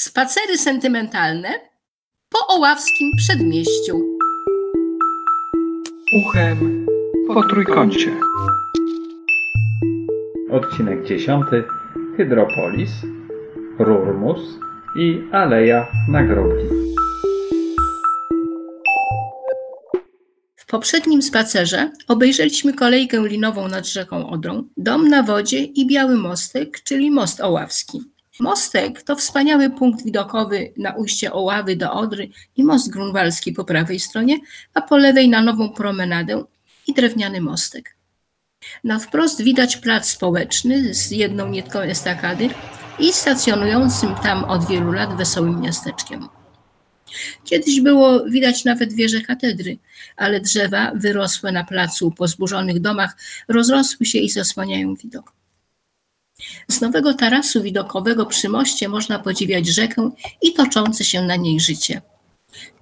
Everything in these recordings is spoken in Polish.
Spacery sentymentalne po oławskim przedmieściu. Uchem po trójkącie. Odcinek 10. Hydropolis, Rurmus i Aleja na grobli. W poprzednim spacerze obejrzeliśmy kolejkę linową nad rzeką Odrą, dom na wodzie i biały mostek, czyli most oławski. Mostek to wspaniały punkt widokowy na ujście Oławy do Odry i most grunwaldzki po prawej stronie, a po lewej na nową promenadę i drewniany mostek. Na wprost widać plac społeczny z jedną nitką estakady i stacjonującym tam od wielu lat wesołym miasteczkiem. Kiedyś było widać nawet wieże katedry, ale drzewa wyrosłe na placu po zburzonych domach rozrosły się i zasłaniają widok. Z nowego tarasu widokowego przy moście można podziwiać rzekę i toczące się na niej życie.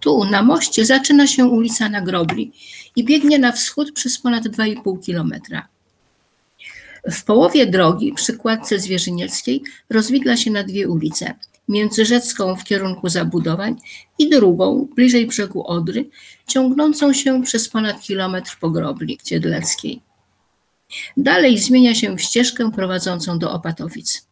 Tu, na moście, zaczyna się ulica na Grobli i biegnie na wschód przez ponad 2,5 kilometra. W połowie drogi, przy kładce Zwierzynieckiej, rozwidla się na dwie ulice. Międzyrzecką w kierunku zabudowań i drugą, bliżej brzegu Odry, ciągnącą się przez ponad kilometr po Grobli Ciedleckiej. Dalej zmienia się w ścieżkę prowadzącą do Opatowic.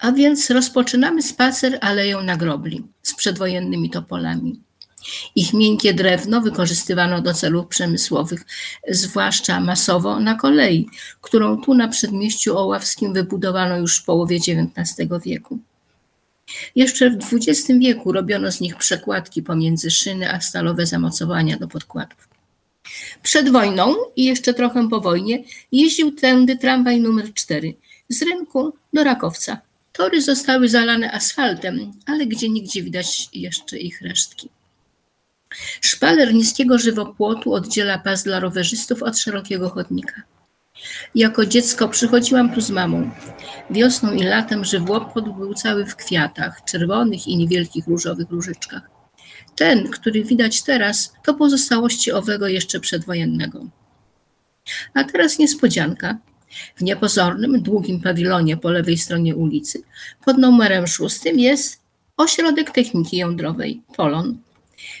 A więc rozpoczynamy spacer aleją na grobli z przedwojennymi topolami. Ich miękkie drewno wykorzystywano do celów przemysłowych, zwłaszcza masowo na kolei, którą tu na przedmieściu oławskim wybudowano już w połowie XIX wieku. Jeszcze w XX wieku robiono z nich przekładki pomiędzy szyny a stalowe zamocowania do podkładów. Przed wojną i jeszcze trochę po wojnie jeździł tędy tramwaj numer 4 z rynku do Rakowca. Tory zostały zalane asfaltem, ale gdzie nigdzie widać jeszcze ich resztki. Szpaler niskiego żywopłotu oddziela pas dla rowerzystów od szerokiego chodnika. Jako dziecko przychodziłam tu z mamą. Wiosną i latem żywopłot był cały w kwiatach, czerwonych i niewielkich różowych różyczkach. Ten, który widać teraz, to pozostałości owego jeszcze przedwojennego. A teraz niespodzianka. W niepozornym, długim pawilonie po lewej stronie ulicy, pod numerem szóstym jest Ośrodek Techniki Jądrowej, Polon.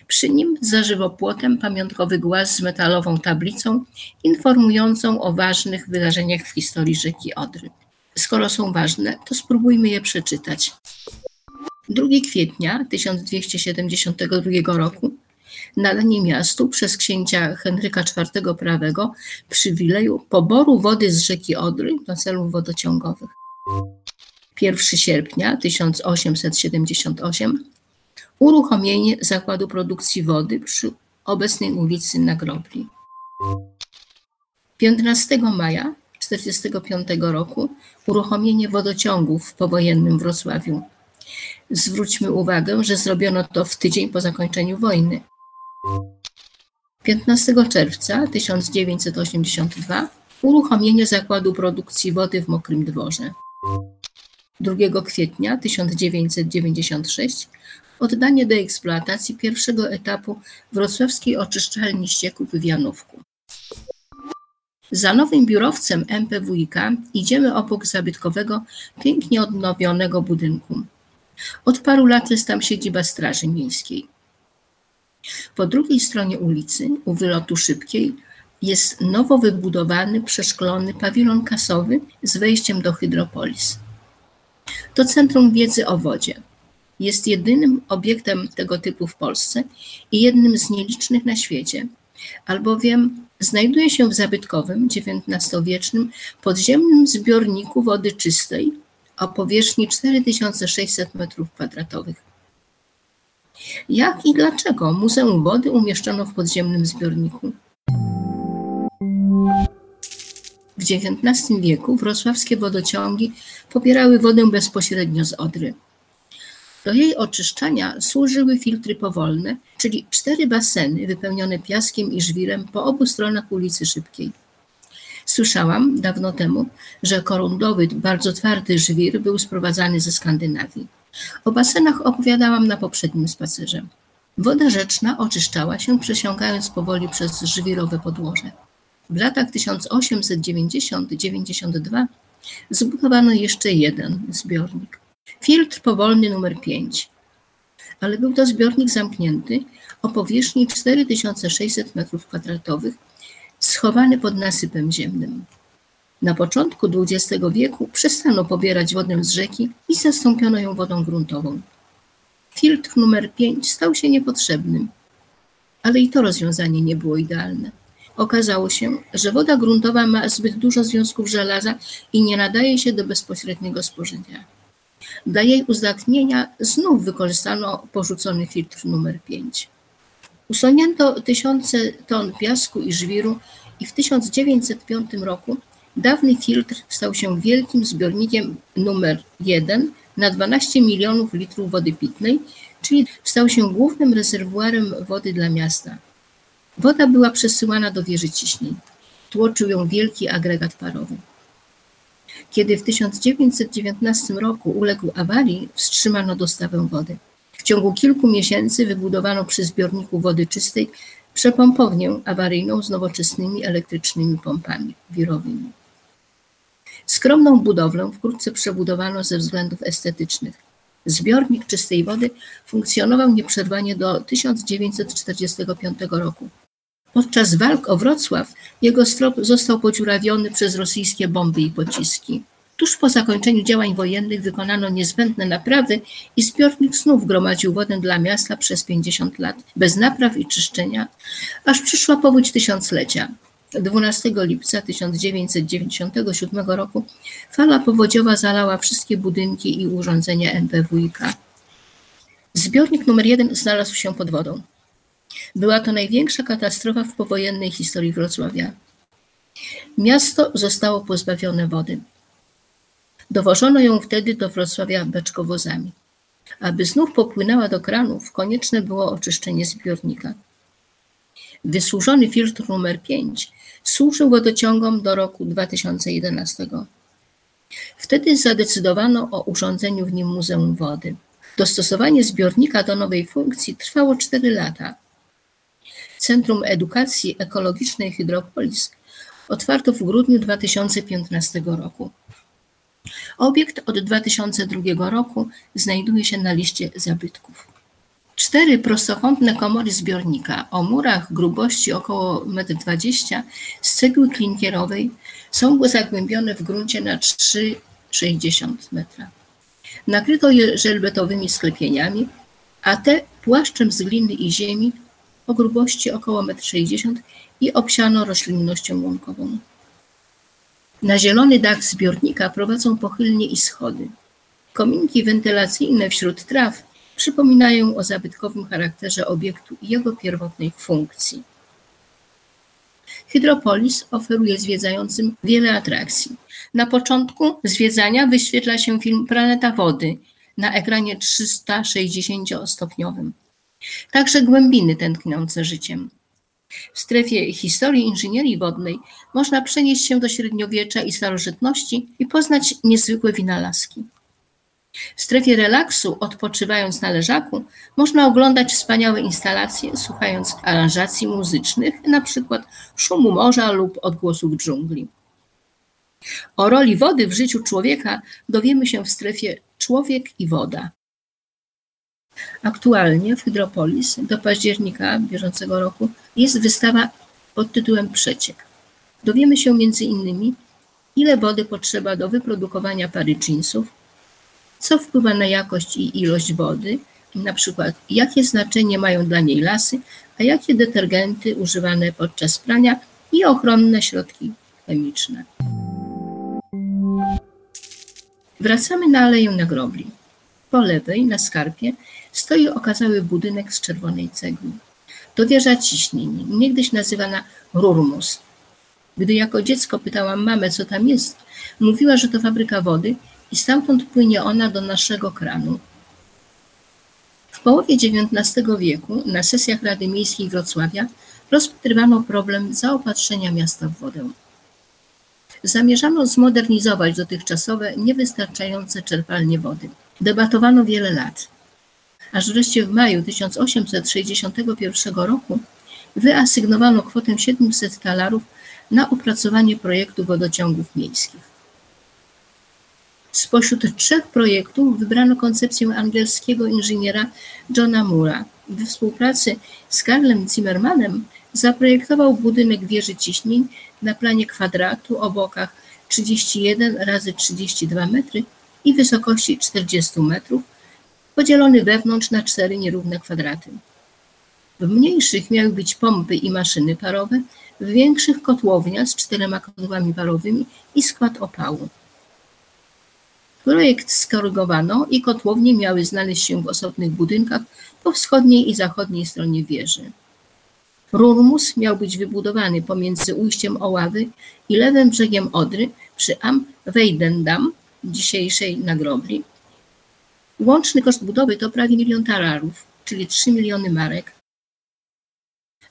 Przy nim za żywopłotem pamiątkowy głaz z metalową tablicą informującą o ważnych wydarzeniach w historii rzeki Odry. Skoro są ważne, to spróbujmy je przeczytać. 2 kwietnia 1272 roku nadanie miastu przez księcia Henryka IV Prawego przywileju poboru wody z rzeki Odry do celów wodociągowych. 1 sierpnia 1878 uruchomienie zakładu produkcji wody przy obecnej ulicy na Grobli. 15 maja 1945 roku uruchomienie wodociągów w powojennym Wrocławiu. Zwróćmy uwagę, że zrobiono to w tydzień po zakończeniu wojny. 15 czerwca 1982 uruchomienie zakładu produkcji wody w Mokrym Dworze. 2 kwietnia 1996 oddanie do eksploatacji pierwszego etapu wrocławskiej oczyszczalni ścieków w Janówku. Za nowym biurowcem MPWiK idziemy obok zabytkowego, pięknie odnowionego budynku. Od paru lat jest tam siedziba Straży Miejskiej. Po drugiej stronie ulicy, u wylotu szybkiej, jest nowo wybudowany, przeszklony pawilon kasowy z wejściem do Hydropolis. To centrum wiedzy o wodzie. Jest jedynym obiektem tego typu w Polsce i jednym z nielicznych na świecie, albowiem znajduje się w zabytkowym XIX-wiecznym podziemnym zbiorniku wody czystej o powierzchni 4600 m2. Jak i dlaczego Muzeum Wody umieszczono w podziemnym zbiorniku? W XIX wieku wrocławskie wodociągi pobierały wodę bezpośrednio z Odry. Do jej oczyszczania służyły filtry powolne, czyli cztery baseny wypełnione piaskiem i żwirem po obu stronach ulicy Szybkiej. Słyszałam dawno temu, że korundowy, bardzo twardy żwir był sprowadzany ze Skandynawii. O basenach opowiadałam na poprzednim spacerze. Woda rzeczna oczyszczała się, przesiąkając powoli przez żwirowe podłoże. W latach 1890-92 zbudowano jeszcze jeden zbiornik. Filtr powolny numer 5. Ale był to zbiornik zamknięty o powierzchni 4600 m2, schowany pod nasypem ziemnym. Na początku XX wieku przestano pobierać wodę z rzeki i zastąpiono ją wodą gruntową. Filtr numer 5 stał się niepotrzebnym, ale i to rozwiązanie nie było idealne. Okazało się, że woda gruntowa ma zbyt dużo związków żelaza i nie nadaje się do bezpośredniego spożycia. Dla jej uzdatnienia znów wykorzystano porzucony filtr numer 5. Usunięto tysiące ton piasku i żwiru i w 1905 roku dawny filtr stał się wielkim zbiornikiem numer 1 na 12 milionów litrów wody pitnej, czyli stał się głównym rezerwuarem wody dla miasta. Woda była przesyłana do wieży ciśnień. Tłoczył ją wielki agregat parowy. Kiedy w 1919 roku uległ awarii, wstrzymano dostawę wody. Ciągu kilku miesięcy wybudowano przy zbiorniku wody czystej przepompownię awaryjną z nowoczesnymi elektrycznymi pompami wirowymi. Skromną budowlę wkrótce przebudowano ze względów estetycznych. Zbiornik czystej wody funkcjonował nieprzerwanie do 1945 roku. Podczas walk o Wrocław jego strop został podziurawiony przez rosyjskie bomby i pociski. Tuż po zakończeniu działań wojennych wykonano niezbędne naprawy i zbiornik znów gromadził wodę dla miasta przez 50 lat, bez napraw i czyszczenia, aż przyszła powódź tysiąclecia. 12 lipca 1997 roku fala powodziowa zalała wszystkie budynki i urządzenia MPWiK. Zbiornik numer 1 znalazł się pod wodą. Była to największa katastrofa w powojennej historii Wrocławia. Miasto zostało pozbawione wody. Dowożono ją wtedy do Wrocławia beczkowozami. Aby znów popłynęła do kranów, konieczne było oczyszczenie zbiornika. Wysłużony filtr numer 5 służył wodociągom do roku 2011. Wtedy zadecydowano o urządzeniu w nim Muzeum Wody. Dostosowanie zbiornika do nowej funkcji trwało 4 lata. Centrum Edukacji Ekologicznej Hydropolis otwarto w grudniu 2015 roku. Obiekt od 2002 roku znajduje się na liście zabytków. Cztery prostokątne komory zbiornika o murach grubości około 1,20 m z cegły klinkierowej są zagłębione w gruncie na 3,60 m. Nakryto je żelbetowymi sklepieniami, a te płaszczem z gliny i ziemi o grubości około 1,60 m i obsiano roślinnością łąkową. Na zielony dach zbiornika prowadzą pochylnie i schody. Kominki wentylacyjne wśród traw przypominają o zabytkowym charakterze obiektu i jego pierwotnej funkcji. Hydropolis oferuje zwiedzającym wiele atrakcji. Na początku zwiedzania wyświetla się film Planeta Wody na ekranie 360-stopniowym. Także głębiny tętniące życiem. W strefie historii inżynierii wodnej można przenieść się do średniowiecza i starożytności i poznać niezwykłe wynalazki. W strefie relaksu, odpoczywając na leżaku, można oglądać wspaniałe instalacje, słuchając aranżacji muzycznych, przykład szumu morza lub odgłosów dżungli. O roli wody w życiu człowieka dowiemy się w strefie Człowiek i woda. Aktualnie w Hydropolis do października bieżącego roku jest wystawa pod tytułem Przeciek. Dowiemy się między innymi, ile wody potrzeba do wyprodukowania pary jeansów, co wpływa na jakość i ilość wody, na przykład jakie znaczenie mają dla niej lasy, a jakie detergenty używane podczas prania i ochronne środki chemiczne. Wracamy na Aleję na Grobli. Po lewej, na skarpie, stoi okazały budynek z czerwonej cegły. To wieża ciśnień, niegdyś nazywana Rurmus. Gdy jako dziecko pytałam mamę, co tam jest, mówiła, że to fabryka wody i stamtąd płynie ona do naszego kranu. W połowie XIX wieku na sesjach Rady Miejskiej Wrocławia rozpatrywano problem zaopatrzenia miasta w wodę. Zamierzano zmodernizować dotychczasowe, niewystarczające czerpalnie wody. Debatowano wiele lat, aż wreszcie w maju 1861 roku wyasygnowano kwotę 700 talarów na opracowanie projektu wodociągów miejskich. Spośród trzech projektów wybrano koncepcję angielskiego inżyniera Johna Moore'a. We współpracy z Karlem Zimmermanem zaprojektował budynek wieży ciśnień na planie kwadratu o bokach 31 razy 32 metry i wysokości 40 metrów, podzielony wewnątrz na cztery nierówne kwadraty. W mniejszych miały być pompy i maszyny parowe, w większych kotłownia z czterema kotłami parowymi i skład opału. Projekt skorygowano i kotłownie miały znaleźć się w osobnych budynkach po wschodniej i zachodniej stronie wieży. Rurmus miał być wybudowany pomiędzy ujściem Oławy i lewym brzegiem Odry przy Am Weidendam, dzisiejszej Nagrobli. Łączny koszt budowy to prawie milion talarów, czyli 3 miliony marek.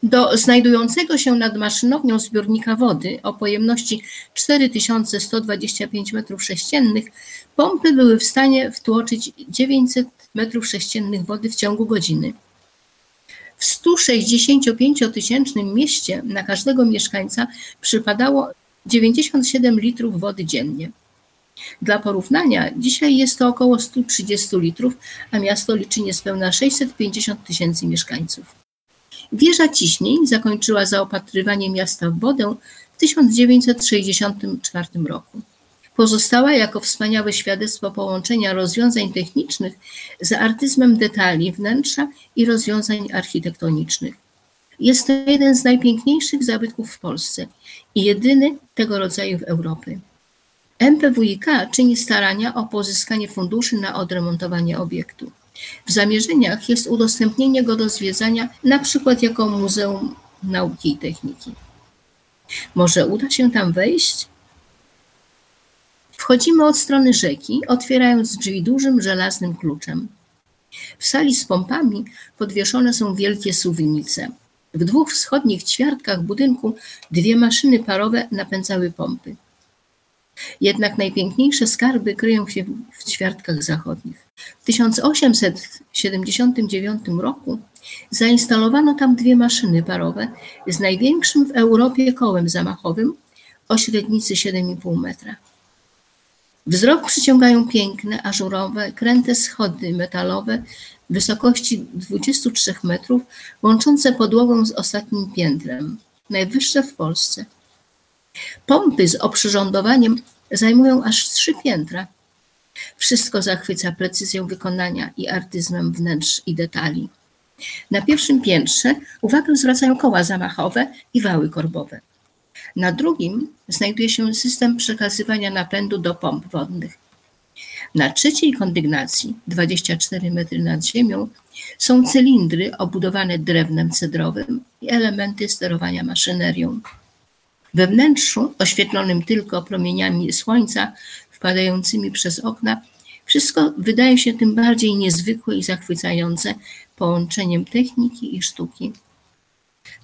Do znajdującego się nad maszynownią zbiornika wody o pojemności 4125 m3 pompy były w stanie wtłoczyć 900 m3 wody w ciągu godziny. W 165-tysięcznym mieście na każdego mieszkańca przypadało 97 litrów wody dziennie. Dla porównania, dzisiaj jest to około 130 litrów, a miasto liczy niespełna 650 tysięcy mieszkańców. Wieża ciśnień zakończyła zaopatrywanie miasta w wodę w 1964 roku. Pozostała jako wspaniałe świadectwo połączenia rozwiązań technicznych z artyzmem detali wnętrza i rozwiązań architektonicznych. Jest to jeden z najpiękniejszych zabytków w Polsce i jedyny tego rodzaju w Europie. MPWiK czyni starania o pozyskanie funduszy na odremontowanie obiektu. W zamierzeniach jest udostępnienie go do zwiedzania, na przykład jako Muzeum Nauki i Techniki. Może uda się tam wejść? Wchodzimy od strony rzeki, otwierając drzwi dużym żelaznym kluczem. W sali z pompami podwieszone są wielkie suwnice. W dwóch wschodnich ćwiartkach budynku dwie maszyny parowe napędzały pompy. Jednak najpiękniejsze skarby kryją się w ćwiartkach zachodnich. W 1879 roku zainstalowano tam dwie maszyny parowe z największym w Europie kołem zamachowym o średnicy 7,5 metra. Wzrok przyciągają piękne, ażurowe, kręte schody metalowe wysokości 23 metrów, łączące podłogę z ostatnim piętrem, najwyższe w Polsce. Pompy z oprzyrządowaniem zajmują aż trzy piętra. Wszystko zachwyca precyzją wykonania i artyzmem wnętrz i detali. Na pierwszym piętrze uwagę zwracają koła zamachowe i wały korbowe. Na drugim znajduje się system przekazywania napędu do pomp wodnych. Na trzeciej kondygnacji, 24 metry nad ziemią, są cylindry obudowane drewnem cedrowym i elementy sterowania maszynerią. We wnętrzu, oświetlonym tylko promieniami słońca wpadającymi przez okna, wszystko wydaje się tym bardziej niezwykłe i zachwycające połączeniem techniki i sztuki.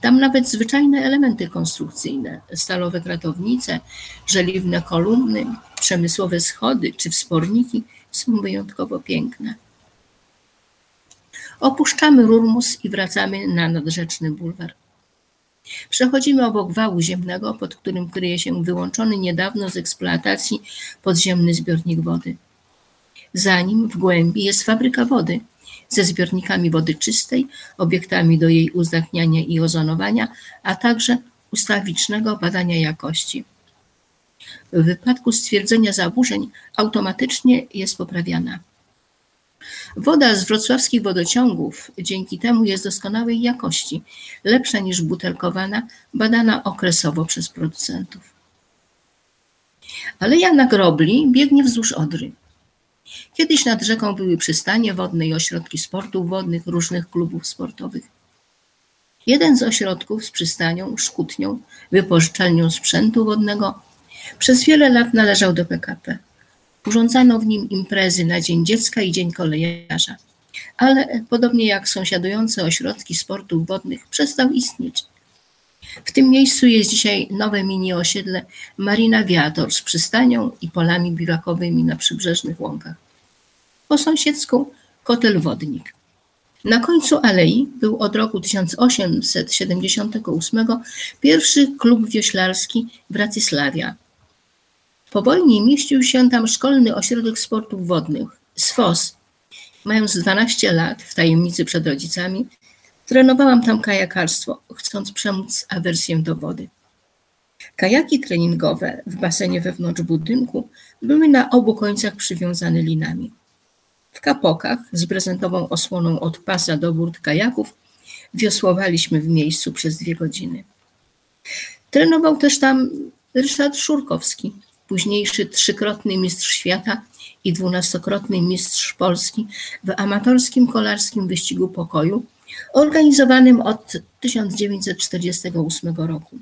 Tam nawet zwyczajne elementy konstrukcyjne, stalowe kratownice, żeliwne kolumny, przemysłowe schody czy wsporniki są wyjątkowo piękne. Opuszczamy Rurmus i wracamy na nadrzeczny bulwar. Przechodzimy obok wału ziemnego, pod którym kryje się wyłączony niedawno z eksploatacji podziemny zbiornik wody. Za nim w głębi jest fabryka wody ze zbiornikami wody czystej, obiektami do jej uzdatniania i ozonowania, a także ustawicznego badania jakości. W wypadku stwierdzenia zaburzeń automatycznie jest poprawiana. Woda z wrocławskich wodociągów dzięki temu jest doskonałej jakości, lepsza niż butelkowana, badana okresowo przez producentów. Aleja na Grobli biegnie wzdłuż Odry. Kiedyś nad rzeką były przystanie wodne i ośrodki sportów wodnych różnych klubów sportowych. Jeden z ośrodków z przystanią, szkutnią, wypożyczalnią sprzętu wodnego przez wiele lat należał do PKP. Urządzano w nim imprezy na Dzień Dziecka i Dzień Kolejarza, ale podobnie jak sąsiadujące ośrodki sportów wodnych przestał istnieć. W tym miejscu jest dzisiaj nowe mini osiedle Marina Viator z przystanią i polami biwakowymi na przybrzeżnych łąkach. Po sąsiedzku kotel wodnik. Na końcu alei był od roku 1878 pierwszy klub wioślarski Bratysławia, Po wojnie mieścił się tam szkolny ośrodek sportów wodnych, SFOS. Mając 12 lat, w tajemnicy przed rodzicami, trenowałam tam kajakarstwo, chcąc przemóc awersję do wody. Kajaki treningowe w basenie wewnątrz budynku były na obu końcach przywiązane linami. W kapokach z prezentową osłoną od pasa do burt kajaków wiosłowaliśmy w miejscu przez dwie godziny. Trenował też tam Ryszard Szurkowski, późniejszy trzykrotny mistrz świata i dwunastokrotny mistrz Polski w amatorskim kolarskim wyścigu pokoju, organizowanym od 1948 roku.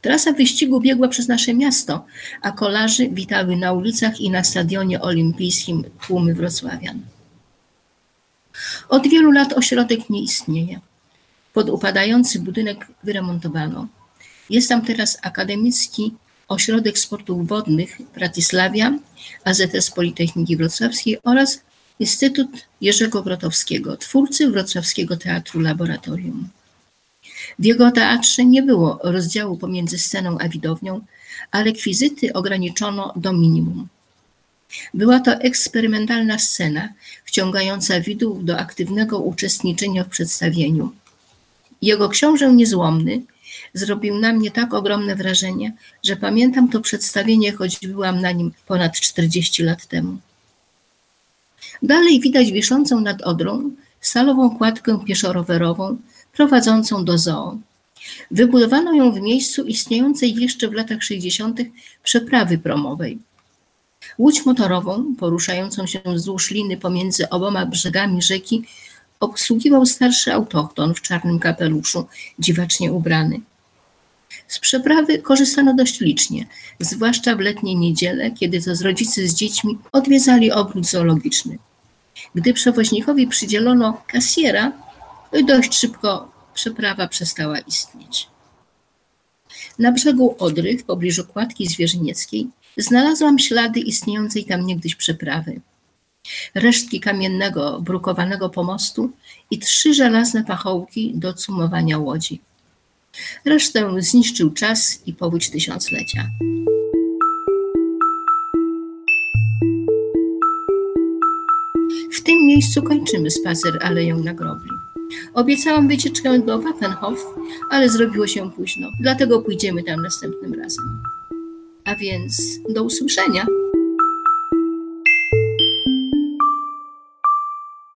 Trasa wyścigu biegła przez nasze miasto, a kolarzy witały na ulicach i na stadionie olimpijskim tłumy wrocławian. Od wielu lat ośrodek nie istnieje. Pod upadający budynek wyremontowano. Jest tam teraz akademicki Ośrodek Sportów Wodnych Bratysławia, AZS Politechniki Wrocławskiej oraz Instytut Jerzego Grotowskiego, twórcy Wrocławskiego Teatru Laboratorium. W jego teatrze nie było rozdziału pomiędzy sceną a widownią, a rekwizyty ograniczono do minimum. Była to eksperymentalna scena, wciągająca widzów do aktywnego uczestniczenia w przedstawieniu. Jego książę niezłomny zrobił na mnie tak ogromne wrażenie, że pamiętam to przedstawienie, choć byłam na nim ponad 40 lat temu. Dalej widać wiszącą nad Odrą stalową kładkę pieszo-rowerową prowadzącą do zoo. Wybudowano ją w miejscu istniejącej jeszcze w latach 60. przeprawy promowej. Łódź motorową, poruszającą się wzdłuż liny pomiędzy oboma brzegami rzeki, obsługiwał starszy autochton w czarnym kapeluszu, dziwacznie ubrany. Z przeprawy korzystano dość licznie, zwłaszcza w letnie niedziele, kiedy to z rodzicy z dziećmi odwiedzali ogród zoologiczny. Gdy przewoźnikowi przydzielono kasjera, dość szybko przeprawa przestała istnieć. Na brzegu Odry, w pobliżu kładki zwierzynieckiej, znalazłam ślady istniejącej tam niegdyś przeprawy. Resztki kamiennego, brukowanego pomostu i trzy żelazne pachołki do cumowania łodzi. Resztę zniszczył czas i powódź tysiąclecia. W tym miejscu kończymy spacer Aleją na Grobli. Obiecałam wycieczkę do Wappenhof, ale zrobiło się późno, dlatego pójdziemy tam następnym razem. A więc do usłyszenia.